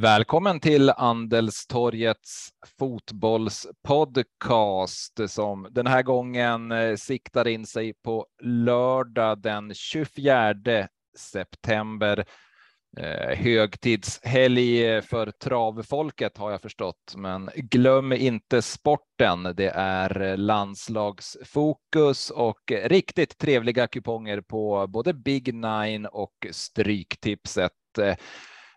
Välkommen till Andelstorgets fotbollspodcast som den här gången eh, siktar in sig på lördag den 24 september. Eh, högtidshelg eh, för travfolket har jag förstått, men glöm inte sporten. Det är eh, landslagsfokus och riktigt trevliga kuponger på både Big Nine och Stryktipset.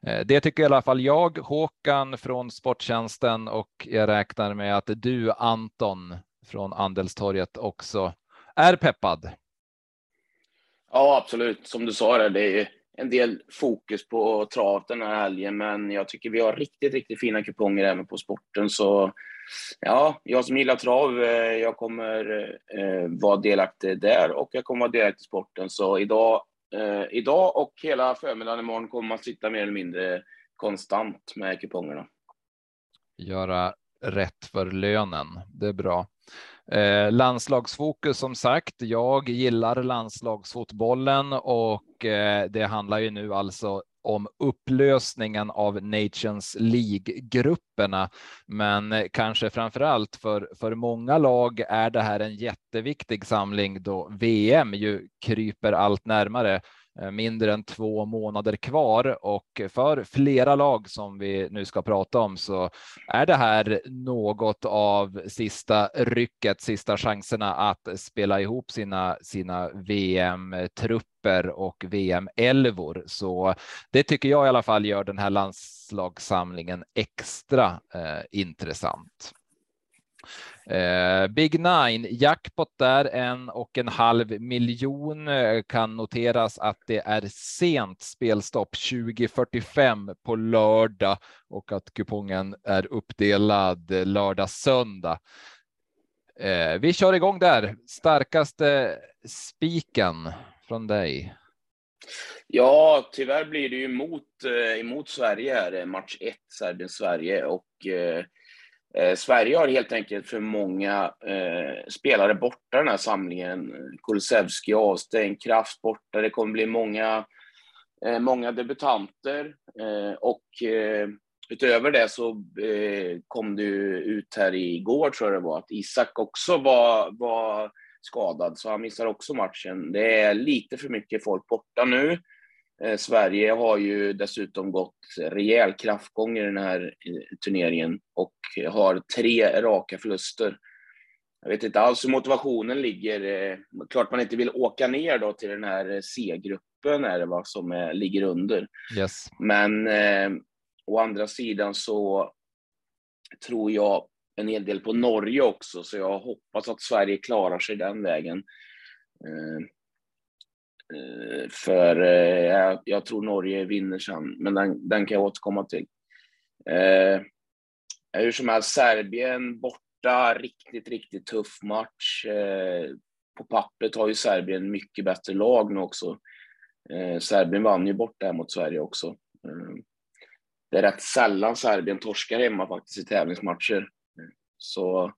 Eh, det tycker i alla fall jag, Håkan från Sporttjänsten och jag räknar med att du Anton från Andelstorget också är peppad. Ja, absolut. Som du sa, det är en del fokus på trav den här helgen, men jag tycker vi har riktigt, riktigt fina kuponger även på sporten. Så ja, jag som gillar trav, eh, jag kommer eh, vara delaktig där och jag kommer vara delaktig i sporten. Så idag Eh, idag och hela förmiddagen imorgon kommer man sitta mer eller mindre konstant med kupongerna. Göra rätt för lönen. Det är bra. Eh, landslagsfokus som sagt. Jag gillar landslagsfotbollen och eh, det handlar ju nu alltså om upplösningen av Nations League-grupperna. Men kanske framför allt för, för många lag är det här en jätteviktig samling då VM ju kryper allt närmare. Eh, mindre än två månader kvar och för flera lag som vi nu ska prata om så är det här något av sista rycket, sista chanserna att spela ihop sina, sina VM-trupper och VM-elvor. Så det tycker jag i alla fall gör den här landslagssamlingen extra eh, intressant. Eh, Big Nine, jackpot där en och en halv miljon eh, kan noteras att det är sent spelstopp 2045 på lördag och att kupongen är uppdelad lördag söndag. Eh, vi kör igång där. Starkaste spiken från dig. Ja, tyvärr blir det ju emot, eh, emot Sverige här, eh, match 1, Serbien-Sverige och eh, Eh, Sverige har helt enkelt för många eh, spelare borta den här samlingen. Kulusevski avstängd, Kraft borta. Det kommer bli många, eh, många debutanter. Eh, och eh, utöver det så eh, kom det ut här igår, tror jag det var, att Isak också var, var skadad, så han missar också matchen. Det är lite för mycket folk borta nu. Eh, Sverige har ju dessutom gått rejäl kraftgång i den här eh, turneringen och har tre raka förluster. Jag vet inte alls hur motivationen ligger. Eh, klart man inte vill åka ner då till den här C-gruppen är det va, som är, ligger under. Yes. Men eh, å andra sidan så tror jag en hel del på Norge också, så jag hoppas att Sverige klarar sig den vägen. Eh, Eh, Eh, för eh, jag tror Norge vinner sen, men den, den kan jag återkomma till. Eh, hur som helst, Serbien borta, riktigt, riktigt tuff match. Eh, på pappret har ju Serbien mycket bättre lag nu också. Eh, Serbien vann ju borta här mot Sverige också. Eh, det är rätt sällan Serbien torskar hemma faktiskt i tävlingsmatcher. Så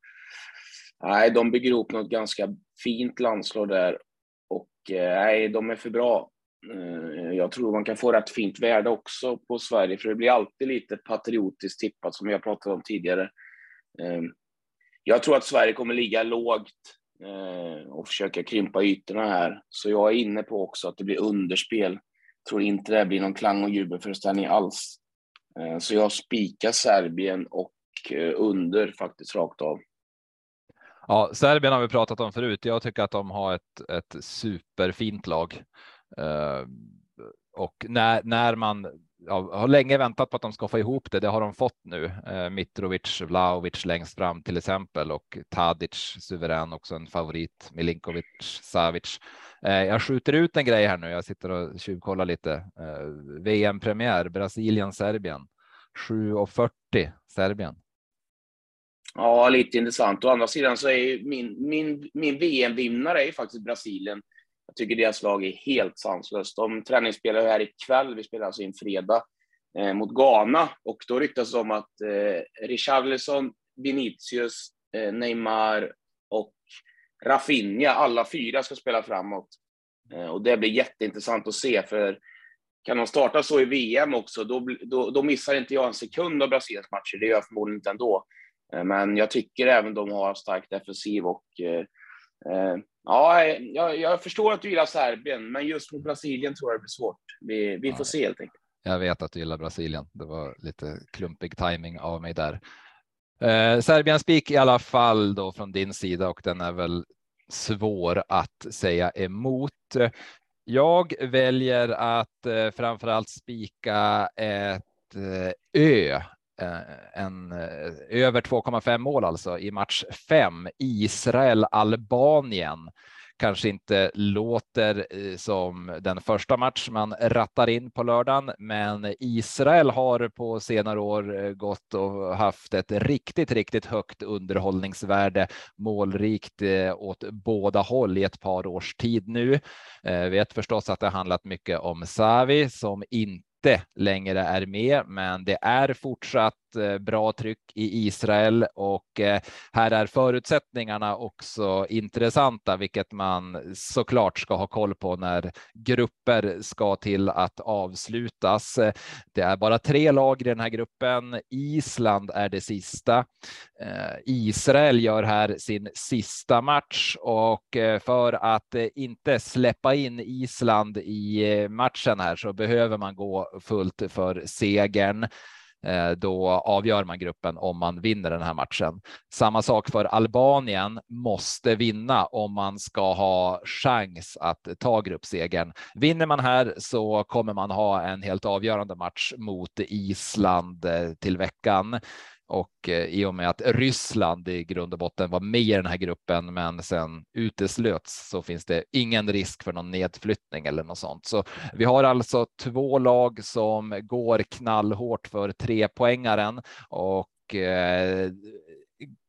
nej, de bygger ihop något ganska fint landslag där och eh, nej, de är för bra. Eh, jag tror man kan få rätt fint värde också på Sverige, för det blir alltid lite patriotiskt tippat som vi har pratat om tidigare. Eh, jag tror att Sverige kommer ligga lågt och försöka krympa ytorna här, så jag är inne på också att det blir underspel. Jag tror inte det blir någon klang och jubelföreställning alls. Så jag spikar Serbien och under faktiskt rakt av. Ja, Serbien har vi pratat om förut. Jag tycker att de har ett, ett superfint lag. Eh, och när, när man ja, har länge väntat på att de ska få ihop det, det har de fått nu. Eh, Mitrovic, Vlahovic längst fram till exempel och Tadic suverän också en favorit. Milinkovic, Savic. Eh, jag skjuter ut en grej här nu. Jag sitter och tjuvkollar lite. Eh, VM premiär Brasilien, Serbien 7.40 Serbien. Ja, lite intressant. Å andra sidan så är min, min, min VM-vinnare är faktiskt Brasilien. Jag tycker deras lag är helt sanslöst. De träningsspelar här ikväll, vi spelar alltså in fredag, eh, mot Ghana och då ryktas det om att eh, Richarlison, Vinicius, eh, Neymar och Rafinha, alla fyra ska spela framåt. Eh, och det blir jätteintressant att se, för kan de starta så i VM också, då, då, då missar inte jag en sekund av Brasiliens matcher. Det gör jag förmodligen inte ändå. Eh, men jag tycker även de har stark defensiv och eh, eh, ja, jag, jag, förstår att du gillar Serbien, men just mot Brasilien tror jag det blir svårt. Vi, vi får se helt enkelt. Jag vet att du gillar Brasilien. Det var lite klumpig timing av mig där. Eh, Serbien spik i alla fall då från din sida och den är väl svår att säga emot. Jag väljer att eh, framför allt spika ett eh, ö Eh, en eh, över 2,5 mål alltså i match 5. Israel Albanien kanske inte låter eh, som den första match man rattar in på lördagen, men Israel har på senare år gått och haft ett riktigt, riktigt högt underhållningsvärde, målrikt åt båda håll i ett par års tid nu. Vet förstås att det handlat mycket om Savi som inte inte längre är med, men det är fortsatt Eh, bra tryck i Israel och eh, här är förutsättningarna också intressanta, vilket man såklart ska ha koll på när grupper ska till att avslutas. Det är bara tre lag i den här gruppen. Island är det sista. Eh, Israel gör här sin sista match och för att inte släppa in Island i matchen här så behöver man gå fullt för segern. Eh, då avgör man gruppen om man vinner den här matchen. Samma sak för Albanien måste vinna om man ska ha chans att ta gruppsegern. Vinner man här så kommer man ha en helt avgörande match mot Island eh, till veckan och eh, i och med att Ryssland i grund och botten var med i den här gruppen, men sen uteslöts så finns det ingen risk för någon nedflyttning eller något sånt. Så vi har alltså två lag som går knallhårt för tre poängaren och eh,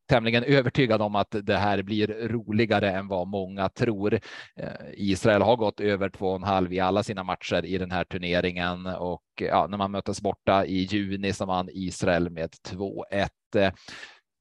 tämligen övertygad om att det här blir roligare än vad många tror. Eh, Israel har gått över två och en halv i alla sina matcher i den här turneringen och ja, när man möttes borta i juni så vann Israel med 2-1.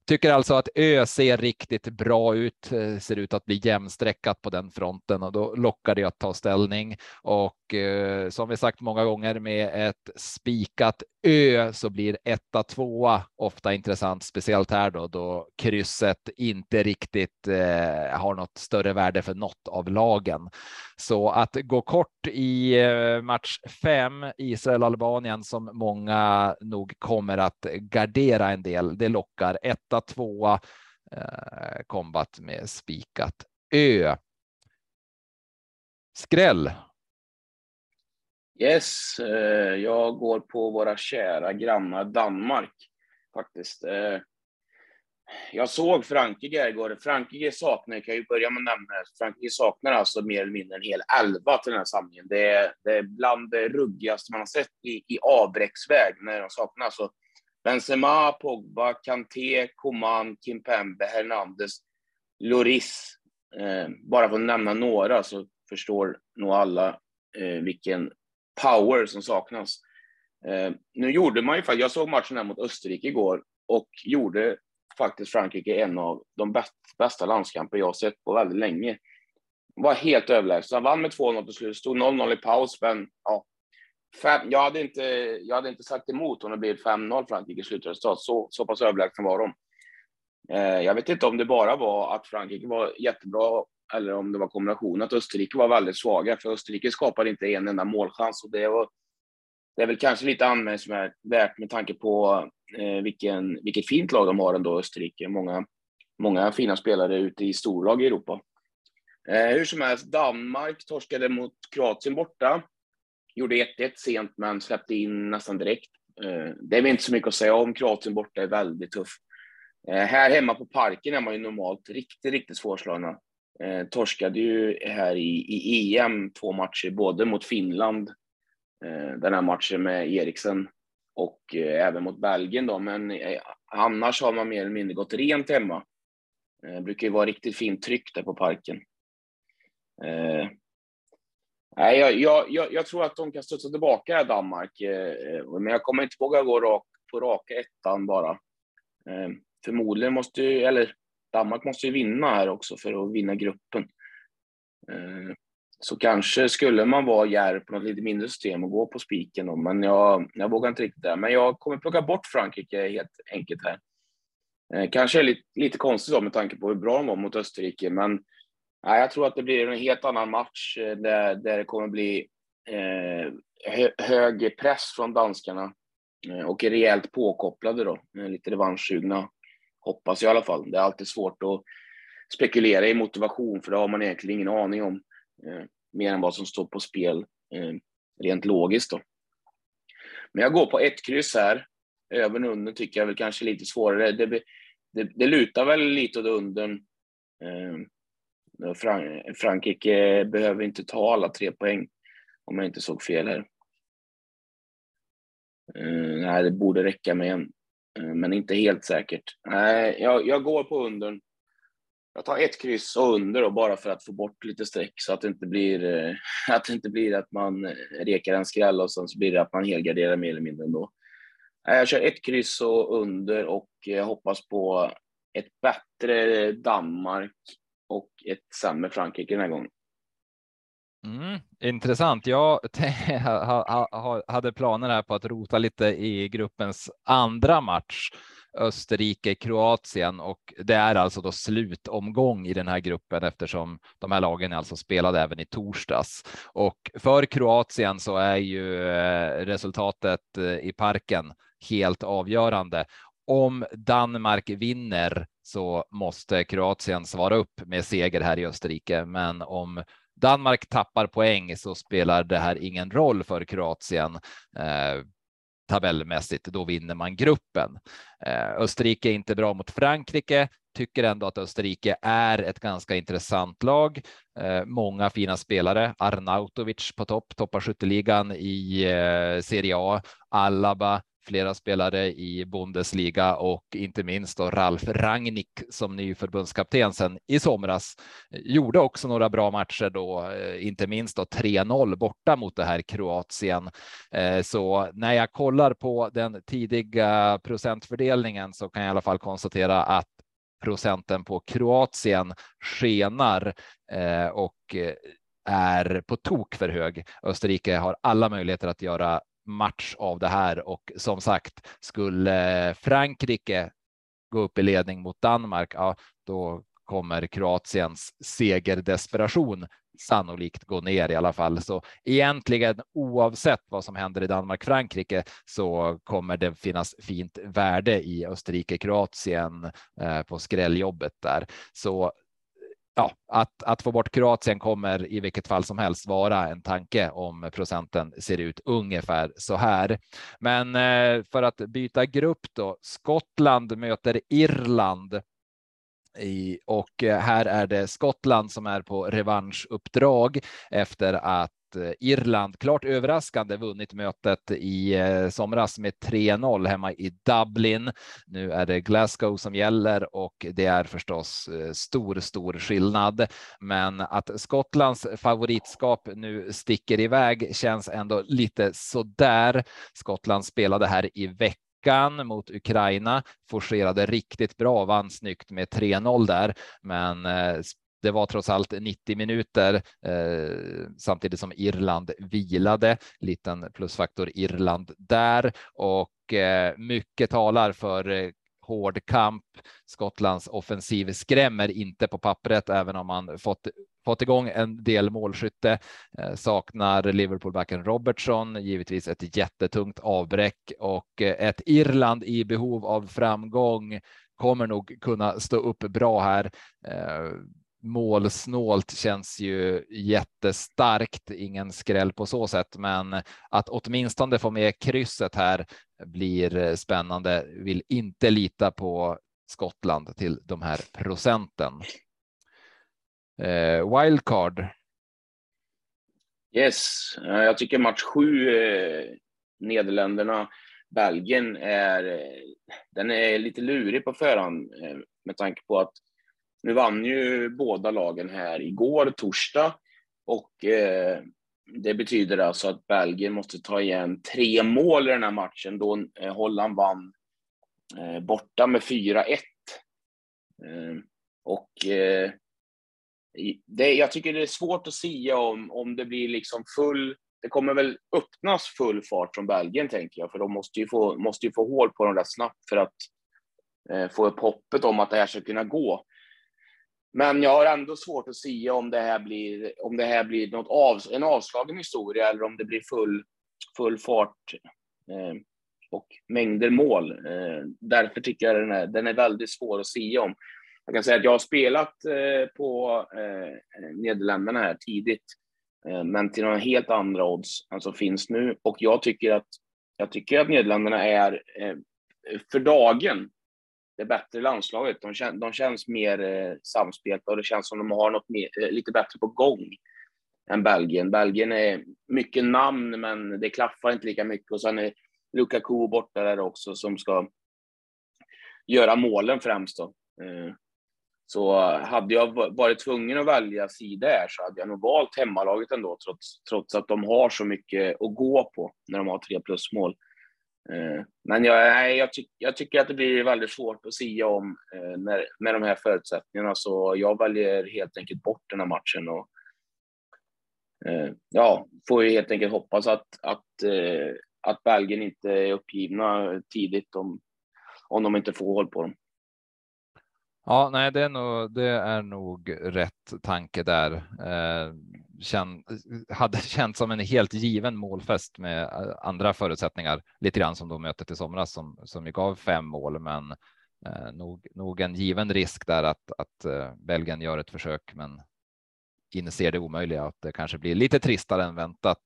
Tycker alltså att Ö ser riktigt bra ut, eh, ser ut att bli jämnstreckat på den fronten och då lockar det att ta ställning. Och eh, som vi sagt många gånger med ett spikat Ö så blir etta, tvåa ofta intressant, speciellt här då, då krysset inte riktigt eh, har något större värde för något av lagen. Så att gå kort i eh, match fem, Israel-Albanien, som många nog kommer att gardera en del, det lockar. Etta, tvåa, eh, kombat med spikat Ö. Skräll, Yes, eh, jag går på våra kära grannar Danmark faktiskt. Eh, jag såg Frankrike igår. Frankrike saknar, kan jag ju börja med att nämna, Frankrike saknar alltså mer eller mindre en hel elva till den här samlingen. Det är, det är bland det ruggigaste man har sett i, i avbräcksväg när de saknar alltså Benzema, Pogba, Kanté, Coman, Kimpembe, Hernandez, Loris. Eh, bara för att nämna några så förstår nog alla eh, vilken power som saknas. Eh, nu gjorde man ju faktiskt, jag såg matchen här mot Österrike igår och gjorde faktiskt Frankrike en av de bästa landskamper jag sett på väldigt länge. Var helt överlägsen. Vann med 2-0 till slut, stod 0-0 i paus, men ja. Fem, jag, hade inte, jag hade inte sagt emot om det blev 5-0 Frankrike i slutresultat. Så, så pass överlägsna var de. Eh, jag vet inte om det bara var att Frankrike var jättebra eller om det var kombinationen att Österrike var väldigt svaga, för Österrike skapade inte en enda målchans och det var det är väl kanske lite anmärkningsvärt med tanke på eh, vilken, vilket fint lag de har ändå, Österrike. Många, många fina spelare ute i storlag i Europa. Eh, hur som helst, Danmark torskade mot Kroatien borta. Gjorde 1-1 sent, men släppte in nästan direkt. Eh, det är väl inte så mycket att säga om. Kroatien borta är väldigt tuff. Eh, här hemma på Parken är man ju normalt riktigt, riktigt svårslagna. Eh, torskade ju här i, i EM två matcher, både mot Finland, den här matchen med Eriksen, och även mot Belgien då, men annars har man mer eller mindre gått rent hemma. Det brukar ju vara riktigt fint tryck där på parken. Nej, jag, jag, jag, jag, tror att de kan studsa tillbaka här, Danmark. Eh, men jag kommer inte våga gå rak, på raka ettan bara. Eh, förmodligen måste ju, eller Danmark måste ju vinna här också för att vinna gruppen. Eh, så kanske skulle man vara djärv på något lite mindre system och gå på spiken då, men jag, jag vågar inte riktigt det. Men jag kommer plocka bort Frankrike helt enkelt här. Eh, kanske är lite, lite konstigt då med tanke på hur bra de var mot Österrike, men Nej, jag tror att det blir en helt annan match eh, där, där det kommer bli eh, hög press från danskarna eh, och är rejält påkopplade då, lite revanschsugna. Hoppas jag i alla fall. Det är alltid svårt att spekulera i motivation för det har man egentligen ingen aning om eh, mer än vad som står på spel eh, rent logiskt då. Men jag går på ett kryss här. Över och under tycker jag väl kanske lite svårare. Det, det, det lutar väl lite åt undern. Eh, Frankrike behöver inte ta alla tre poäng, om jag inte såg fel här. Uh, nej, det borde räcka med en, uh, men inte helt säkert. Nej, jag, jag går på undern. Jag tar ett kryss och under då, bara för att få bort lite streck så att det inte blir, uh, att, det inte blir att man rekar en skräll och sen så blir det att man helgarderar mer eller mindre ändå. Jag kör ett kryss och under och jag hoppas på ett bättre Danmark och ett sämre Frankrike den här gången. Mm, intressant. Jag hade planer här på att rota lite i gruppens andra match. Österrike-Kroatien och det är alltså då slutomgång i den här gruppen eftersom de här lagen är alltså spelade även i torsdags. Och för Kroatien så är ju eh, resultatet eh, i parken helt avgörande om Danmark vinner så måste Kroatien svara upp med seger här i Österrike. Men om Danmark tappar poäng så spelar det här ingen roll för Kroatien. Eh, tabellmässigt, då vinner man gruppen. Eh, Österrike är inte bra mot Frankrike, tycker ändå att Österrike är ett ganska intressant lag. Eh, många fina spelare. Arnautovic på topp, toppar skytteligan i eh, Serie A. Alaba, flera spelare i Bundesliga och inte minst då Ralf Rangnick som ny förbundskapten sen i somras eh, gjorde också några bra matcher då, eh, inte minst då 3-0 borta mot det här Kroatien. Eh, så när jag kollar på den tidiga procentfördelningen så kan jag i alla fall konstatera att procenten på Kroatien skenar och är på tok för hög. Österrike har alla möjligheter att göra match av det här och som sagt, skulle eh, Frankrike gå upp i ledning mot Danmark, ja, då kommer Kroatiens segerdesperation sannolikt gå ner i alla fall. Så egentligen oavsett vad som händer i Danmark-Frankrike så kommer det finnas fint värde i Österrike-Kroatien eh, på skrälljobbet där. Så ja, att, att få bort Kroatien kommer i vilket fall som helst vara en tanke om procenten ser ut ungefär så här. Men eh, för att byta grupp då. Skottland möter Irland. I, och eh, här är det Skottland som är på revanschuppdrag efter att Eh, Irland klart överraskande vunnit mötet i eh, somras med 3-0 hemma i Dublin. Nu är det Glasgow som gäller och det är förstås eh, stor, stor skillnad. Men att Skottlands favoritskap nu sticker iväg känns ändå lite sådär. Skottland spelade här i veckan mot Ukraina, forcerade riktigt bra, vann snyggt med 3-0 där, men det var trots allt 90 minuter eh, samtidigt som Irland vilade. Liten plusfaktor Irland där och eh, mycket talar för eh, hård kamp. Skottlands offensiv skrämmer inte på pappret, även om man fått fått igång en del målskytte. Eh, saknar Liverpoolbacken Robertson, givetvis ett jättetungt avbräck och eh, ett Irland i behov av framgång kommer nog kunna stå upp bra här. Eh, Målsnålt känns ju jättestarkt. Ingen skräll på så sätt, men att åtminstone få med krysset här blir spännande. Vill inte lita på Skottland till de här procenten. Eh, wildcard. Yes, eh, jag tycker match sju, eh, Nederländerna, Belgien är, eh, den är lite lurig på förhand eh, med tanke på att nu vann ju båda lagen här igår, torsdag, och eh, det betyder alltså att Belgien måste ta igen tre mål i den här matchen då eh, Holland vann eh, borta med 4-1. Eh, och eh, det, jag tycker det är svårt att säga om, om det blir liksom full... Det kommer väl öppnas full fart från Belgien, tänker jag, för de måste ju få, måste ju få hål på dem rätt snabbt för att eh, få upp hoppet om att det här ska kunna gå. Men jag har ändå svårt att säga om det här blir, om det här blir något av, en avslagen historia eller om det blir full, full fart eh, och mängder mål. Eh, därför tycker jag den är, den är väldigt svår att säga om. Jag kan säga att jag har spelat eh, på eh, Nederländerna här tidigt, eh, men till några helt andra odds än som finns nu. Och jag tycker att, jag tycker att Nederländerna är eh, för dagen det bättre landslaget. De, kän, de känns mer eh, samspelta och det känns som de har något mer, eh, lite bättre på gång än Belgien. Belgien är mycket namn, men det klaffar inte lika mycket. Och sen är Lukaku borta där också som ska göra målen främst. Då. Eh, så hade jag varit tvungen att välja sida här så hade jag nog valt hemmalaget ändå, trots, trots att de har så mycket att gå på när de har tre plusmål. Eh, Eh, men jag, jag, ty jag, tycker att det blir väldigt svårt att säga om eh, när, med de här förutsättningarna, så jag väljer helt enkelt bort den här matchen. Och, eh, ja, får ju helt enkelt hoppas att, att, eh, att Belgien inte är uppgivna tidigt om, om de inte får håll på dem. Ja, nej, det är nog, det är nog rätt tanke där. Eh, känd eh, hade känts som en helt given målfest med eh, andra förutsättningar, lite grann som då mötet i somras som, som ju gav fem mål, men eh, nog, nog en given risk där att, att eh, Belgien gör ett försök, men inser det omöjliga att det kanske blir lite tristare än väntat.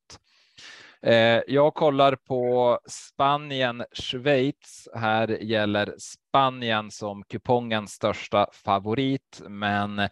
Eh, jag kollar på Spanien, Schweiz. Här gäller Spanien som kupongens största favorit, men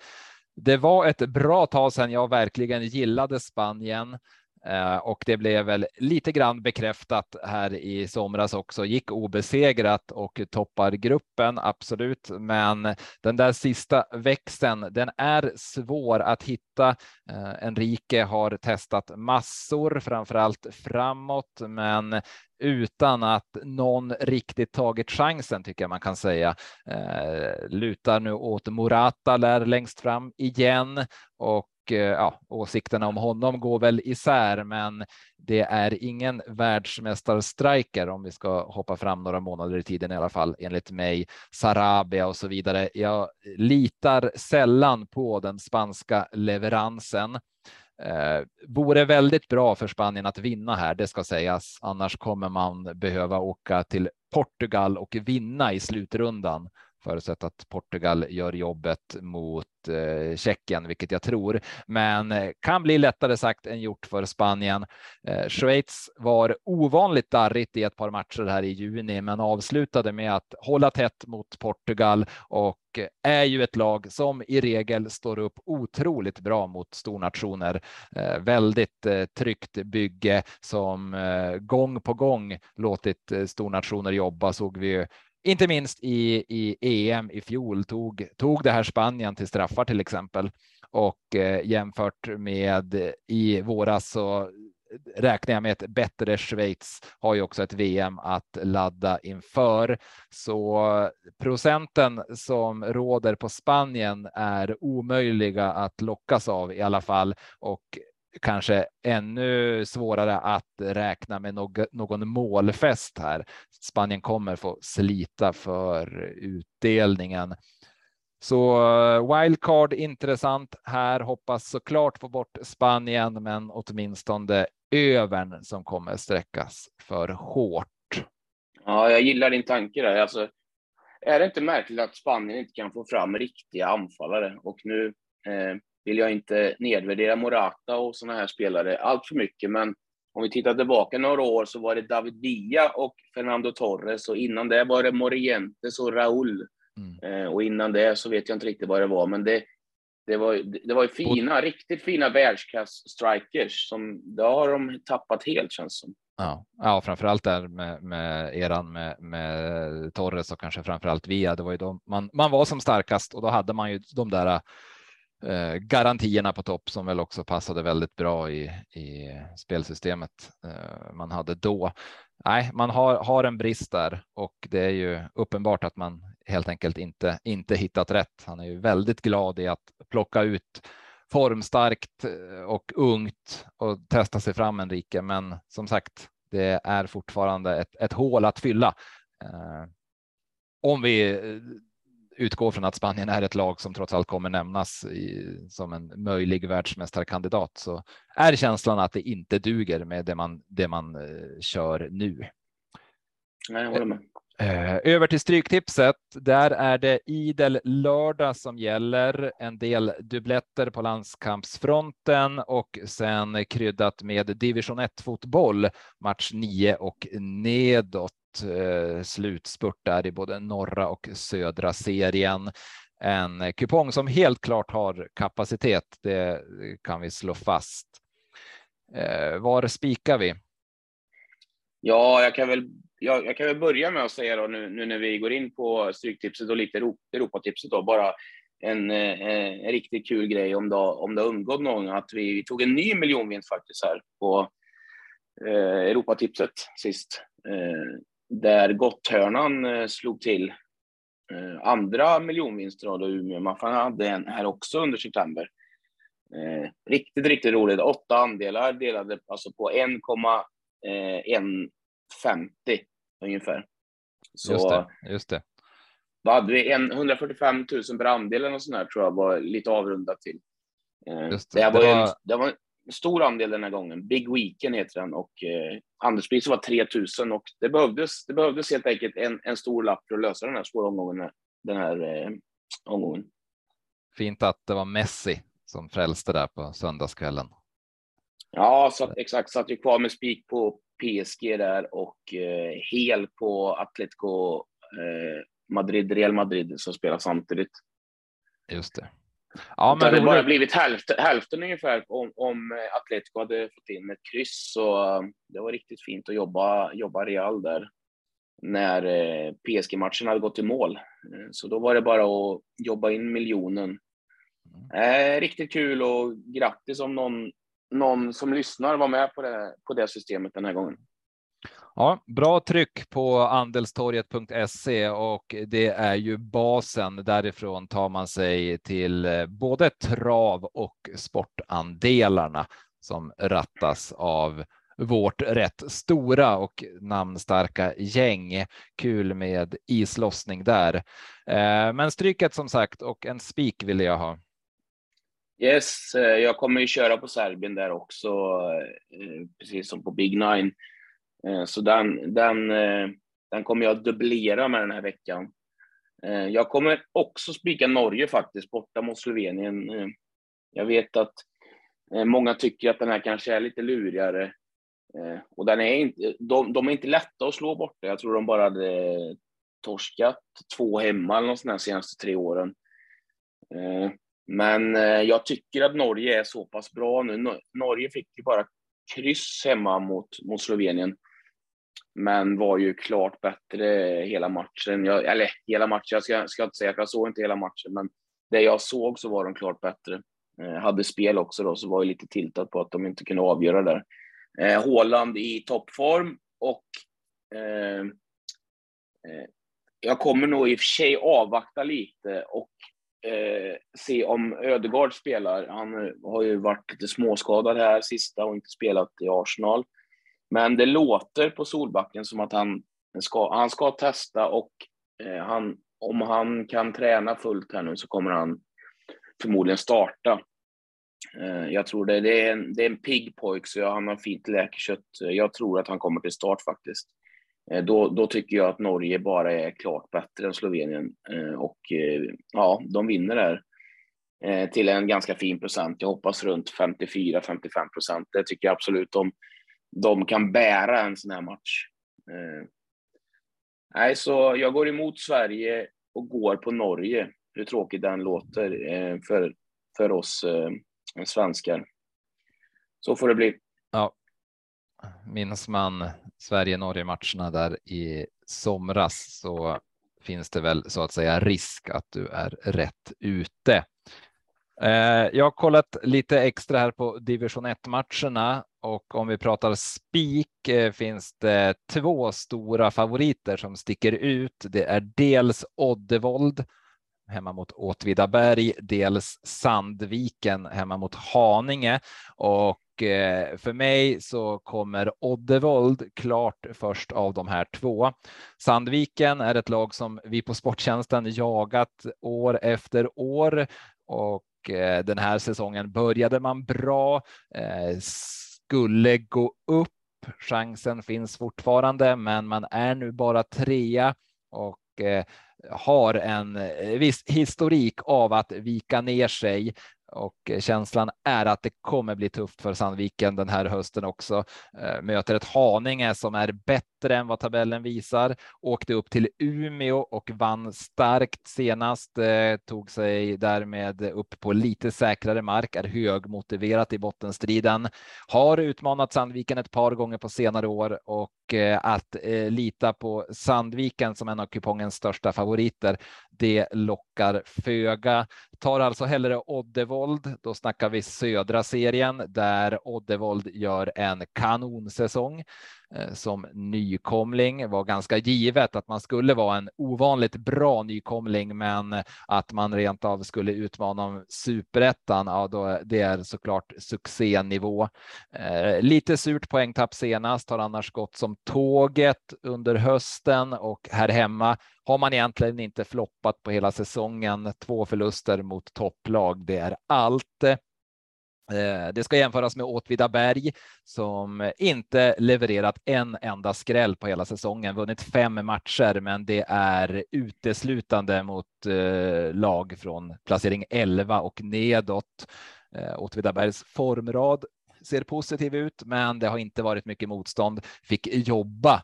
det var ett bra tag sedan jag verkligen gillade Spanien. Eh, och det blev väl lite grann bekräftat här i somras också. Gick obesegrat och toppar gruppen, absolut. Men den där sista växeln, den är svår att hitta. Eh, Enrique har testat massor, framför allt framåt, men utan att någon riktigt tagit chansen tycker jag man kan säga. Eh, lutar nu åt Morata lär längst fram igen och Eh, ja, åsikterna om honom går väl isär, men det är ingen världsmästarstriker om vi ska hoppa fram några månader i tiden i alla fall, enligt mig. Sarabia och så vidare. Jag litar sällan på den spanska leveransen. Eh, vore väldigt bra för Spanien att vinna här, det ska sägas. Annars kommer man behöva åka till Portugal och vinna i slutrundan förutsatt att Portugal gör jobbet mot eh, Tjeckien, vilket jag tror, men eh, kan bli lättare sagt än gjort för Spanien. Eh, Schweiz var ovanligt darrigt i ett par matcher här i juni, men avslutade med att hålla tätt mot Portugal och är ju ett lag som i regel står upp otroligt bra mot stornationer. Eh, väldigt eh, tryggt bygge som eh, gång på gång låtit eh, stornationer jobba såg vi inte minst i, i EM i fjol tog, tog det här Spanien till straffar till exempel och eh, jämfört med i våras så räknar jag med ett bättre Schweiz har ju också ett VM att ladda inför. Så procenten som råder på Spanien är omöjliga att lockas av i alla fall och kanske ännu svårare att räkna med någon målfest här. Spanien kommer få slita för utdelningen. Så eh, wildcard intressant här. Hoppas såklart få bort Spanien, men åtminstone övern som kommer sträckas för hårt. Ja, jag gillar din tanke där. Alltså, är det inte märkligt att Spanien inte kan få fram riktiga anfallare? Och nu eh, vill jag inte nedvärdera Morata och sådana här spelare allt för mycket, men om vi tittar tillbaka några år så var det David Villa och Fernando Torres och innan det var det Morientes och Raúl. Mm. Eh, och innan det så vet jag inte riktigt vad det var, men det, det var, det var ju fina, och... riktigt fina världsklass-strikers som det har de tappat helt känns som. Ja, ja framförallt där med, med eran med, med Torres och kanske framförallt Via. Det var ju de man, man var som starkast och då hade man ju de där eh, garantierna på topp som väl också passade väldigt bra i, i spelsystemet eh, man hade då. Nej, man har, har en brist där och det är ju uppenbart att man helt enkelt inte, inte hittat rätt. Han är ju väldigt glad i att plocka ut formstarkt eh, och ungt och testa sig fram Enrique. Men som sagt, det är fortfarande ett, ett hål att fylla. Eh, om vi eh, utgår från att Spanien är ett lag som trots allt kommer nämnas i, som en möjlig världsmästarkandidat så är känslan att det inte duger med det man, det man eh, kör nu. Nej, jag håller med. Eh, över till stryktipset. Där är det idel lördag som gäller. En del dubbletter på landskampsfronten och sen kryddat med division 1 fotboll, match 9 och nedåt. Eh, slutspurt där i både norra och södra serien. En kupong som helt klart har kapacitet. Det kan vi slå fast. Eh, var spikar vi? Ja, jag kan väl jag, jag, kan väl börja med att säga då nu, nu när vi går in på Stryktipset och lite Europatipset då, bara en, en, en riktigt kul grej om det, om det har undgått någon, att vi, vi tog en ny miljonvinst faktiskt här på eh, Europatipset sist. Eh, där Gotthörnan eh, slog till eh, andra miljonvinster då, Umeå. Man hade en här också under september. Eh, riktigt, riktigt roligt. Åtta andelar delade alltså på 1,1 50 ungefär. Så, just det. Just det. Vad hade vi? En, 145 000 per andel eller sånt där, tror jag var lite avrundat till. Just det. Det, var det, var... En, det var stor andel den här gången. Big Weekend heter den och eh, andelspriset var 3 000 och det behövdes, det behövdes helt enkelt en, en stor lapp för att lösa den här svåra omgången. Den här eh, omgången. Fint att det var Messi som frälste där på söndagskvällen. Ja, så, exakt. Satt ju kvar med spik på PSG där och eh, hel på Atletico eh, Madrid, Real Madrid som spelar samtidigt. Just det. Ja, men det hade bara blivit hälften, hälften ungefär om, om Atletico hade fått in ett kryss. Så um, det var riktigt fint att jobba, jobba Real där när eh, PSG-matchen hade gått i mål. Eh, så då var det bara att jobba in miljonen. Mm. Eh, riktigt kul och grattis om någon någon som lyssnar var med på det, på det systemet den här gången. Ja, bra tryck på andelstorget.se och det är ju basen. Därifrån tar man sig till eh, både trav och sportandelarna som rattas av vårt rätt stora och namnstarka gäng. Kul med islossning där. Eh, men stryket som sagt och en spik vill jag ha. Yes, eh, jag kommer ju köra på Serbien där också, precis som på Big Nine. Eh, så den, den, eh, den kommer jag dubblera med den här veckan. Eh, jag kommer också spika Norge faktiskt, borta mot Slovenien. Jag vet att många tycker att den här kanske är lite lurigare. Och den är inte, de, de är inte lätta att slå borta. Jag tror de bara hade torskat två hemma eller något sånt här senaste tre åren. Men jag tycker att Norge är så pass bra nu. Norge fick ju bara kryss hemma mot, mot Slovenien. Men var ju klart bättre hela matchen. Jag, eller hela matchen, jag ska, ska inte säga att jag såg inte hela matchen, men det jag såg så var de klart bättre. Eh, hade spel också då, så var jag lite tiltad på att de inte kunde avgöra där. Eh, Håland i toppform och eh, eh, jag kommer nog i och för sig avvakta lite och eh, se om Ödegard spelar. Han har ju varit lite småskadad här sista och inte spelat i Arsenal. Men det låter på Solbacken som att han ska, han ska testa och eh, han, om han kan träna fullt här nu så kommer han förmodligen starta. Eh, jag tror det, det, är en, det är en pigg pojk, så han har fint läkkött. Jag tror att han kommer till start faktiskt. Eh, då, då tycker jag att Norge bara är klart bättre än Slovenien eh, och eh, ja, de vinner där eh, till en ganska fin procent. Jag hoppas runt 54-55 procent. Det tycker jag absolut de, de kan bära en sån här match. Eh, nej, så jag går emot Sverige och går på Norge. Hur tråkigt den låter eh, för, för oss eh, svenskar. Så får det bli. Ja, minns man Sverige-Norge matcherna där i somras så finns det väl så att säga risk att du är rätt ute. Jag har kollat lite extra här på division 1 matcherna och om vi pratar spik eh, finns det två stora favoriter som sticker ut. Det är dels Oddevold hemma mot Åtvidaberg, dels Sandviken hemma mot Haninge och eh, för mig så kommer Oddevold klart först av de här två. Sandviken är ett lag som vi på Sporttjänsten jagat år efter år och eh, den här säsongen började man bra, eh, skulle gå upp. Chansen finns fortfarande, men man är nu bara trea och eh, har en eh, viss historik av att vika ner sig och eh, känslan är att det kommer bli tufft för Sandviken den här hösten också. Möter ett Haninge som är bättre än vad tabellen visar. Åkte upp till Umeå och vann starkt senast. Eh, tog sig därmed upp på lite säkrare mark, är högmotiverat i bottenstriden. Har utmanat Sandviken ett par gånger på senare år och eh, att eh, lita på Sandviken som en av kupongens största favoriter. Det lockar föga. Tar alltså hellre Oddevold. Då snackar vi södra serien där Oddevold gör en kanonsäsong. Eh, som nykomling var ganska givet att man skulle vara en ovanligt bra nykomling, men att man rent av skulle utmana om superettan, ja, då det är såklart succénivå. Eh, lite surt poängtapp senast har annars gått som tåget under hösten och här hemma har man egentligen inte floppat på hela säsongen. Två förluster mot topplag, det är allt. Eh, det ska jämföras med Åtvidaberg som inte levererat en enda skräll på hela säsongen, vunnit fem matcher, men det är uteslutande mot eh, lag från placering 11 och nedåt. Eh, Åtvidabergs formrad ser positiv ut, men det har inte varit mycket motstånd. Fick jobba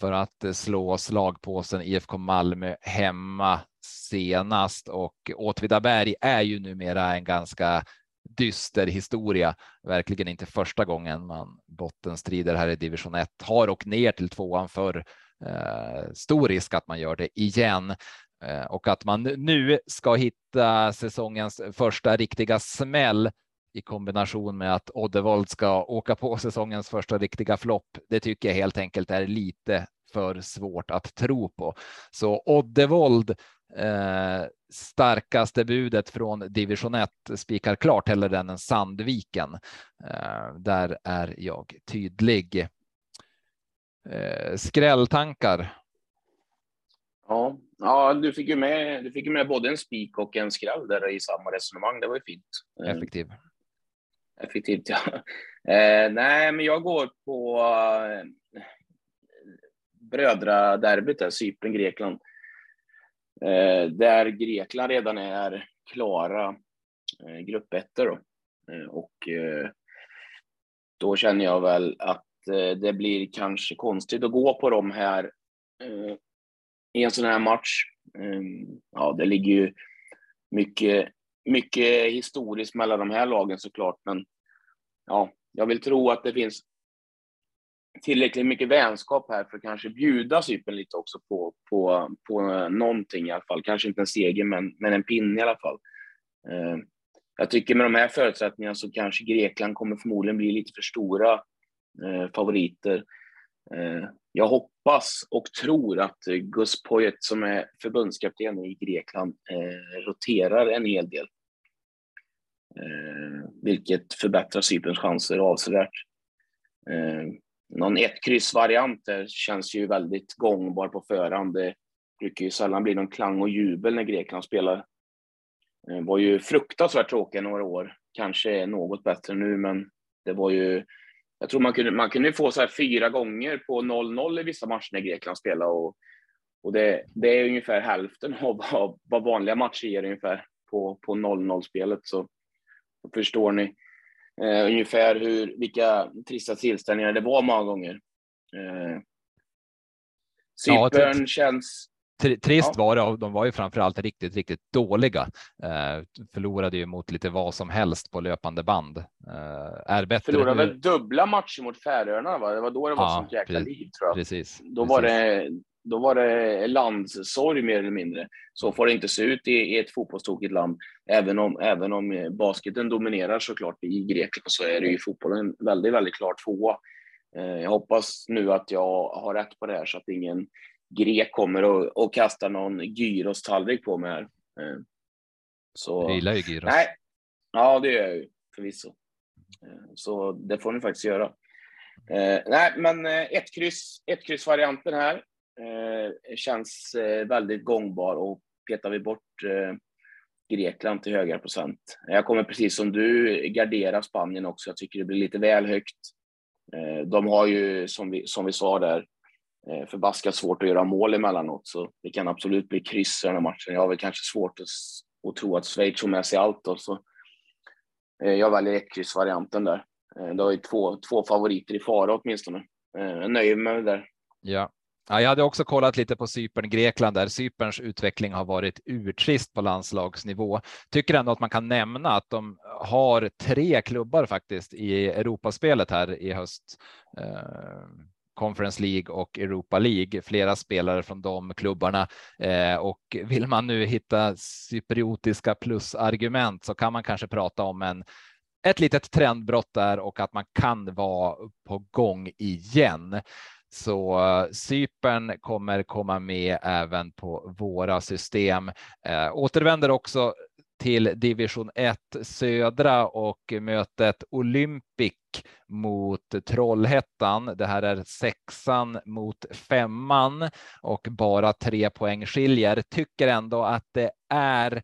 för att slå slagpåsen IFK Malmö hemma senast och Åtvidaberg är ju numera en ganska dyster historia. Verkligen inte första gången man bottenstrider här i division 1. Har och ner till tvåan för eh, stor risk att man gör det igen eh, och att man nu ska hitta säsongens första riktiga smäll i kombination med att Oddevold ska åka på säsongens första riktiga flopp. Det tycker jag helt enkelt är lite för svårt att tro på. Så Oddevold eh, starkaste budet från division 1 spikar klart hellre den än Sandviken. Eh, där är jag tydlig. Eh, skrälltankar. Ja, ja, du fick ju med. Du fick ju med både en spik och en skräll där i samma resonemang. Det var ju fint. Eh, Effektiv. Effektivt, ja. Eh, nej, men jag går på eh, brödraderbyt där, Cypern, Grekland. Eh, Eh, där Grekland redan är klara eh, gruppettor då. Eh, och eh, då känner jag väl att eh, det blir kanske konstigt att gå på dem här eh, i en sån här match. Eh, ja, det ligger ju mycket, mycket historiskt mellan de här lagen såklart, men ja, jag vill tro att det finns tillräckligt mycket vänskap här för att kanske bjuda Cypern lite också på, på, på någonting i alla fall. Kanske inte en seger, men, men en pinne i alla fall. Eh, jag tycker med de här förutsättningarna så kanske Grekland kommer förmodligen bli lite för stora eh, favoriter. Eh, jag hoppas och tror att Gus Poyet som är förbundskapten i Grekland eh, roterar en hel del. Eh, vilket förbättrar Cyperns chanser avsevärt. Eh, någon ett kryss-variant känns ju väldigt gångbar på förhand. Det brukar ju sällan bli någon klang och jubel när Grekland spelar. Det var ju fruktansvärt tråkiga några år. Kanske något bättre nu, men det var ju... Jag tror man kunde, man kunde få så här fyra gånger på 0-0 i vissa matcher när Grekland spelade. Och, och det, det är ungefär hälften av vad, vad vanliga matcher ger ungefär på, 0-0-spelet. Så förstår ni eh, ungefär hur, vilka trista tillställningar det var många gånger. Eh, Cypern ja, känns... Trist ja. var det och de var ju framförallt riktigt, riktigt dåliga. Eh, förlorade ju mot lite vad som helst på löpande band. Eh, är bättre. Förlorade väl dubbla matcher mot Färöarna, va? Det var då det var ja, sånt jäkla liv tror jag. Precis. Då precis. var det då var det landssorg mer eller mindre. Så får det inte se ut i, i ett fotbollstokigt land. Även om, även om basketen dominerar såklart i Grekland så är det ju fotbollen väldigt, väldigt klart tvåa. Eh, jag hoppas nu att jag har rätt på det här så att ingen grek kommer och, och kastar någon gyrostallrik på mig här. Eh, så, du gillar ju gyros. Nej, ja, det gör jag ju förvisso. Eh, så det får ni faktiskt göra. Eh, nej, men ett kryss, ett kryssvarianten här eh, känns eh, väldigt gångbar och petar vi bort eh, Grekland till högre procent. Jag kommer precis som du gardera Spanien också. Jag tycker det blir lite väl högt. Eh, de har ju, som vi, som vi sa där, eh, förbaskat svårt att göra mål emellanåt, så det kan absolut bli kryss i den här matchen. Jag har väl kanske svårt att, att tro att Schweiz får med sig allt, då, så eh, jag väljer ett-kryss-varianten där. Eh, det har ju två, två favoriter i fara åtminstone. Eh, jag nöjer mig med det där. Ja, Ja, jag hade också kollat lite på Cypern, Grekland där Cyperns utveckling har varit urtrist på landslagsnivå. Tycker ändå att man kan nämna att de har tre klubbar faktiskt i Europaspelet här i höst. Eh, Conference League och Europa League, flera spelare från de klubbarna. Eh, och vill man nu hitta cypriotiska plusargument så kan man kanske prata om en ett litet trendbrott där och att man kan vara på gång igen. Så uh, Cypern kommer komma med även på våra system. Uh, återvänder också till division 1 södra och mötet Olympic mot Trollhättan. Det här är sexan mot femman och bara tre poäng skiljer. Tycker ändå att det är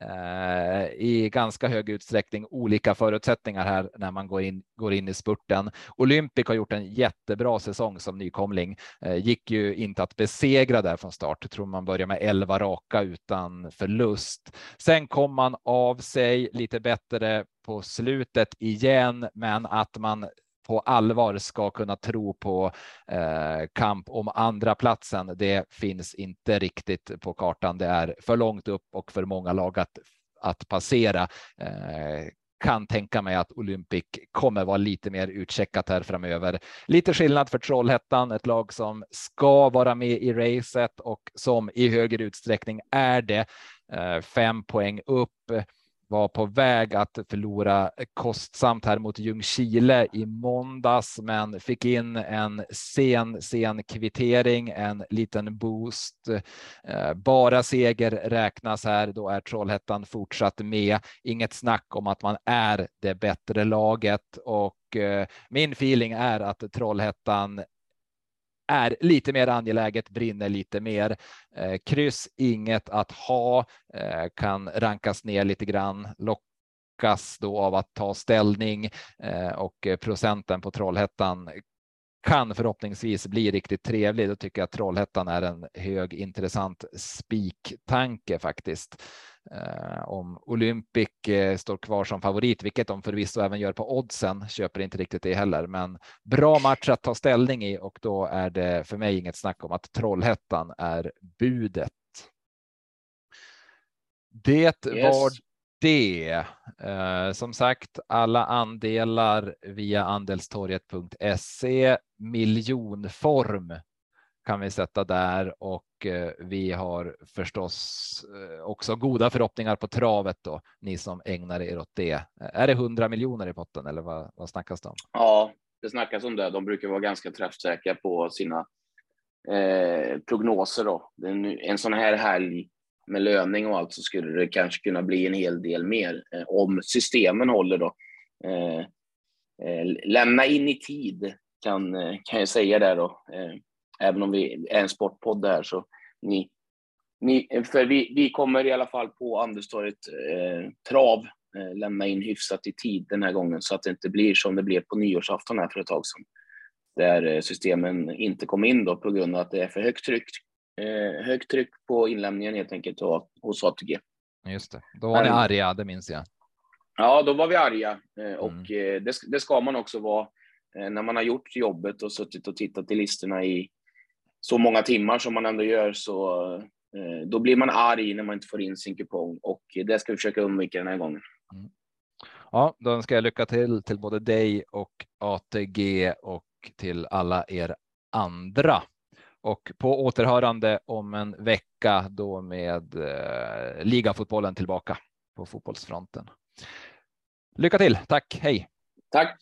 Eh, i ganska hög utsträckning olika förutsättningar här när man går in, går in i spurten. Olympic har gjort en jättebra säsong som nykomling. Eh, gick ju inte att besegra där från start. Jag tror man börjar med 11 raka utan förlust. Sen kom man av sig lite bättre på slutet igen, men att man på allvar ska kunna tro på eh, kamp om andra platsen. Det finns inte riktigt på kartan. Det är för långt upp och för många lag att, att passera. Eh, kan tänka mig att Olympic kommer vara lite mer utcheckat här framöver. Lite skillnad för Trollhättan, ett lag som ska vara med i racet och som i högre utsträckning är det. Eh, fem poäng upp var på väg att förlora kostsamt här mot Ljungskile i måndags, men fick in en sen, sen kvittering, en liten boost. Eh, bara seger räknas här. Då är Trollhättan fortsatt med. Inget snack om att man är det bättre laget och eh, min feeling är att Trollhättan är lite mer angeläget, brinner lite mer. Eh, kryss inget att ha, eh, kan rankas ner lite grann, lockas då av att ta ställning eh, och procenten på Trollhättan kan förhoppningsvis bli riktigt trevlig. Då tycker jag att Trollhättan är en hög intressant spiktanke faktiskt. Eh, om Olympic eh, står kvar som favorit, vilket de förvisso även gör på oddsen, köper inte riktigt det heller, men bra match att ta ställning i och då är det för mig inget snack om att Trollhättan är budet. Det yes. var det. Eh, som sagt, alla andelar via andelstorget.se miljonform kan vi sätta där och eh, vi har förstås eh, också goda förhoppningar på travet då. Ni som ägnar er åt det. Är det 100 miljoner i potten eller vad, vad snackas det om? Ja, det snackas om det. De brukar vara ganska träffsäkra på sina eh, prognoser då. En, en sån här helg med löning och allt så skulle det kanske kunna bli en hel del mer eh, om systemen håller då. Eh, eh, lämna in i tid kan, eh, kan jag säga där då även om vi är en sportpodd där så ni, ni för vi, vi kommer i alla fall på Anderstorget eh, trav eh, lämna in hyfsat i tid den här gången så att det inte blir som det blev på nyårsafton här för ett tag sedan. Där eh, systemen inte kom in då på grund av att det är för högt tryck, eh, högt tryck på inlämningen helt enkelt och, hos ATG. Just det, då var ni arga, det minns jag. Ja, då var vi arga eh, och mm. Eh, det, det, ska man också vara när man har gjort jobbet och suttit och tittat i listorna i, så många timmar som man ändå gör så eh, då blir man arg när man inte får in sin kupong och det ska vi försöka undvika den här gången. Mm. Ja, då önskar jag lycka till till både dig och ATG och till alla er andra. och på återhörande om en vecka då med eh, ligafotbollen tillbaka på fotbollsfronten. Lycka till. Tack. Hej. Tack.